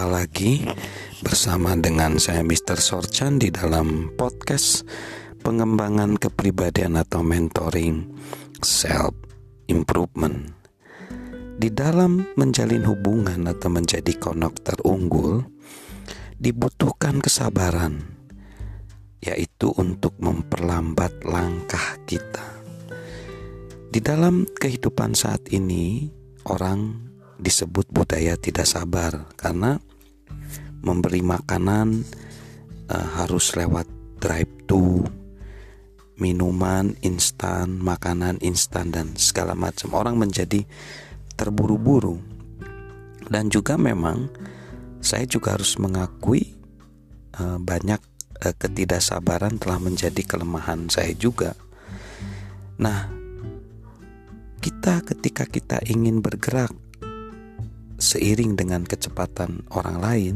Jumpa lagi bersama dengan saya Mr. Sorchan di dalam podcast pengembangan kepribadian atau mentoring self improvement. Di dalam menjalin hubungan atau menjadi konektor unggul dibutuhkan kesabaran yaitu untuk memperlambat langkah kita. Di dalam kehidupan saat ini orang disebut budaya tidak sabar karena memberi makanan uh, harus lewat drive to minuman instan, makanan instan dan segala macam. Orang menjadi terburu-buru. Dan juga memang saya juga harus mengakui uh, banyak uh, ketidaksabaran telah menjadi kelemahan saya juga. Nah, kita ketika kita ingin bergerak seiring dengan kecepatan orang lain,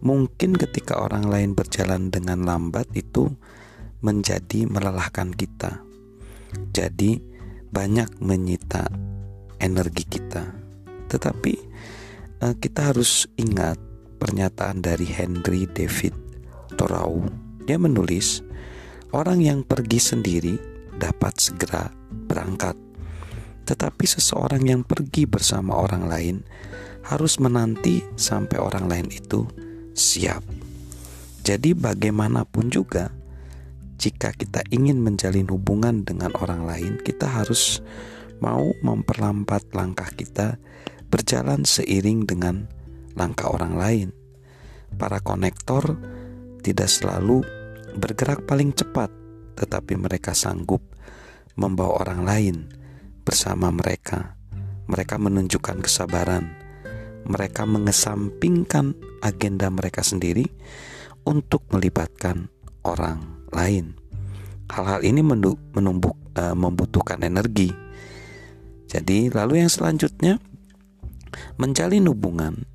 mungkin ketika orang lain berjalan dengan lambat itu menjadi melelahkan kita. Jadi banyak menyita energi kita. Tetapi eh, kita harus ingat pernyataan dari Henry David Thoreau. Dia menulis, orang yang pergi sendiri dapat segera berangkat tetapi seseorang yang pergi bersama orang lain harus menanti sampai orang lain itu siap. Jadi, bagaimanapun juga, jika kita ingin menjalin hubungan dengan orang lain, kita harus mau memperlambat langkah kita berjalan seiring dengan langkah orang lain. Para konektor tidak selalu bergerak paling cepat, tetapi mereka sanggup membawa orang lain bersama mereka. Mereka menunjukkan kesabaran. Mereka mengesampingkan agenda mereka sendiri untuk melibatkan orang lain. Hal-hal ini menumbuk, uh, membutuhkan energi. Jadi, lalu yang selanjutnya, menjalin hubungan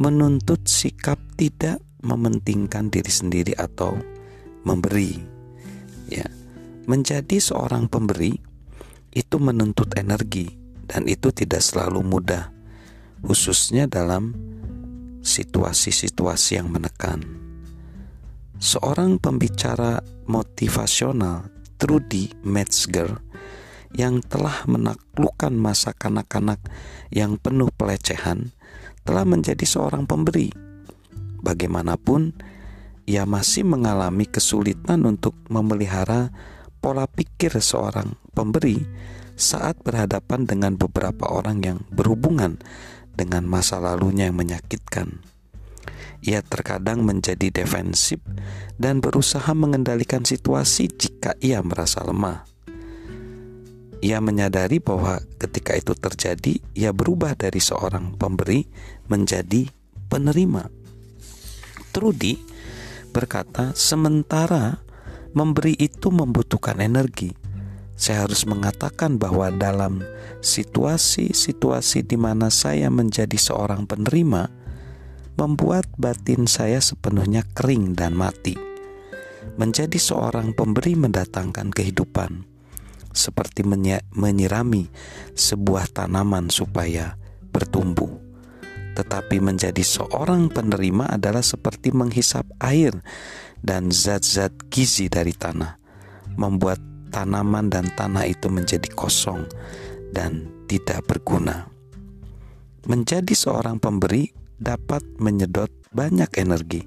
menuntut sikap tidak mementingkan diri sendiri atau memberi. Ya, menjadi seorang pemberi itu menuntut energi dan itu tidak selalu mudah, khususnya dalam situasi-situasi yang menekan. Seorang pembicara motivasional, Trudy Metzger, yang telah menaklukkan masa kanak-kanak yang penuh pelecehan, telah menjadi seorang pemberi. Bagaimanapun, ia masih mengalami kesulitan untuk memelihara pola pikir seorang pemberi saat berhadapan dengan beberapa orang yang berhubungan dengan masa lalunya yang menyakitkan. Ia terkadang menjadi defensif dan berusaha mengendalikan situasi jika ia merasa lemah. Ia menyadari bahwa ketika itu terjadi, ia berubah dari seorang pemberi menjadi penerima. Trudy berkata, "Sementara memberi itu membutuhkan energi. Saya harus mengatakan bahwa dalam situasi-situasi di mana saya menjadi seorang penerima, membuat batin saya sepenuhnya kering dan mati. Menjadi seorang pemberi mendatangkan kehidupan, seperti menyirami sebuah tanaman supaya bertumbuh. Tetapi menjadi seorang penerima adalah seperti menghisap air dan zat-zat gizi dari tanah, membuat tanaman dan tanah itu menjadi kosong dan tidak berguna. Menjadi seorang pemberi dapat menyedot banyak energi,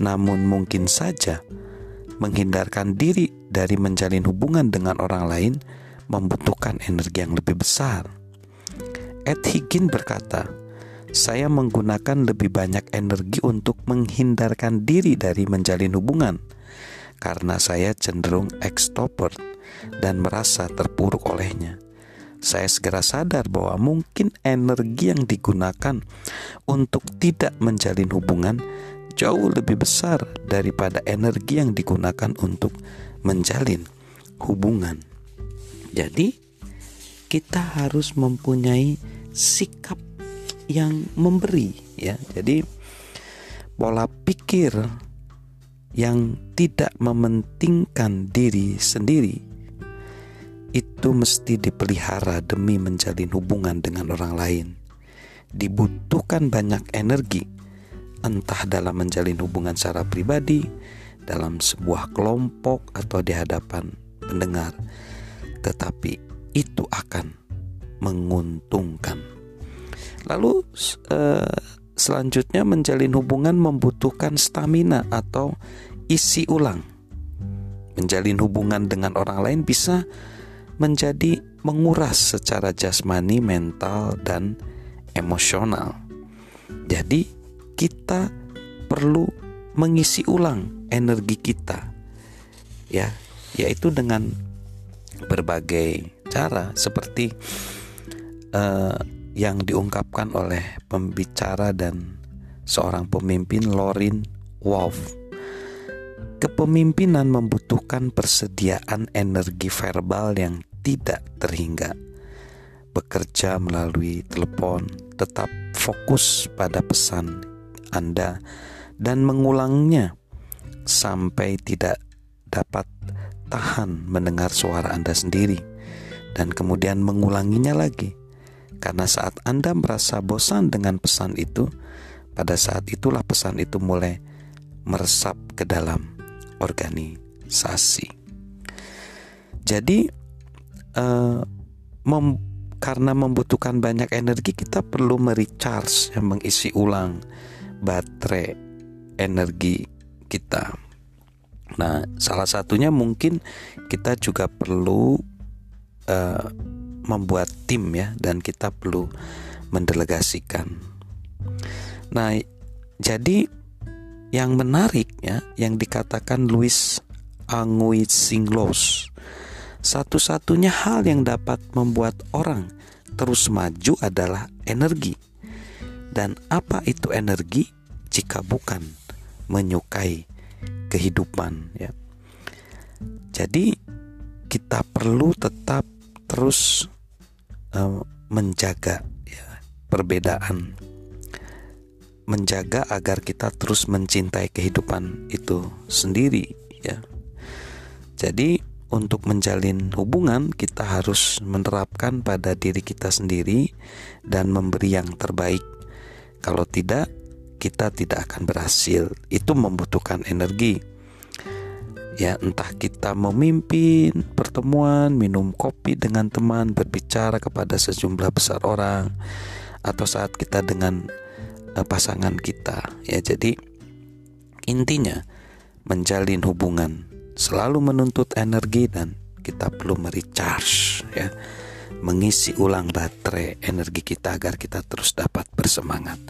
namun mungkin saja menghindarkan diri dari menjalin hubungan dengan orang lain membutuhkan energi yang lebih besar. Ed Higgin berkata, saya menggunakan lebih banyak energi untuk menghindarkan diri dari menjalin hubungan karena saya cenderung extrovert dan merasa terpuruk olehnya. Saya segera sadar bahwa mungkin energi yang digunakan untuk tidak menjalin hubungan jauh lebih besar daripada energi yang digunakan untuk menjalin hubungan. Jadi, kita harus mempunyai sikap yang memberi ya. Jadi pola pikir yang tidak mementingkan diri sendiri itu mesti dipelihara demi menjalin hubungan dengan orang lain. dibutuhkan banyak energi, entah dalam menjalin hubungan secara pribadi, dalam sebuah kelompok, atau di hadapan pendengar, tetapi itu akan menguntungkan. Lalu, eh, selanjutnya, menjalin hubungan membutuhkan stamina atau isi ulang. Menjalin hubungan dengan orang lain bisa menjadi menguras secara jasmani, mental, dan emosional. Jadi, kita perlu mengisi ulang energi kita, ya, yaitu dengan berbagai cara, seperti uh, yang diungkapkan oleh pembicara dan seorang pemimpin Lorin Wolf. Kepemimpinan membutuhkan persediaan energi verbal yang tidak terhingga. Bekerja melalui telepon, tetap fokus pada pesan Anda dan mengulangnya sampai tidak dapat tahan mendengar suara Anda sendiri dan kemudian mengulanginya lagi. Karena saat Anda merasa bosan dengan pesan itu, pada saat itulah pesan itu mulai meresap ke dalam organisasi. Jadi uh, mem karena membutuhkan banyak energi kita perlu merecharge yang mengisi ulang baterai energi kita. Nah, salah satunya mungkin kita juga perlu uh, membuat tim ya dan kita perlu mendelegasikan. Nah, jadi yang menarik ya yang dikatakan Louis Anguissinglos satu-satunya hal yang dapat membuat orang terus maju adalah energi. Dan apa itu energi jika bukan menyukai kehidupan ya. Jadi kita perlu tetap terus uh, menjaga ya, perbedaan menjaga agar kita terus mencintai kehidupan itu sendiri ya. Jadi untuk menjalin hubungan, kita harus menerapkan pada diri kita sendiri dan memberi yang terbaik. Kalau tidak, kita tidak akan berhasil. Itu membutuhkan energi. Ya, entah kita memimpin pertemuan, minum kopi dengan teman, berbicara kepada sejumlah besar orang, atau saat kita dengan uh, pasangan kita. Ya, jadi intinya menjalin hubungan selalu menuntut energi dan kita perlu merecharge ya mengisi ulang baterai energi kita agar kita terus dapat bersemangat.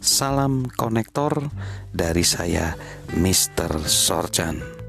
Salam konektor dari saya Mr. Sorjan.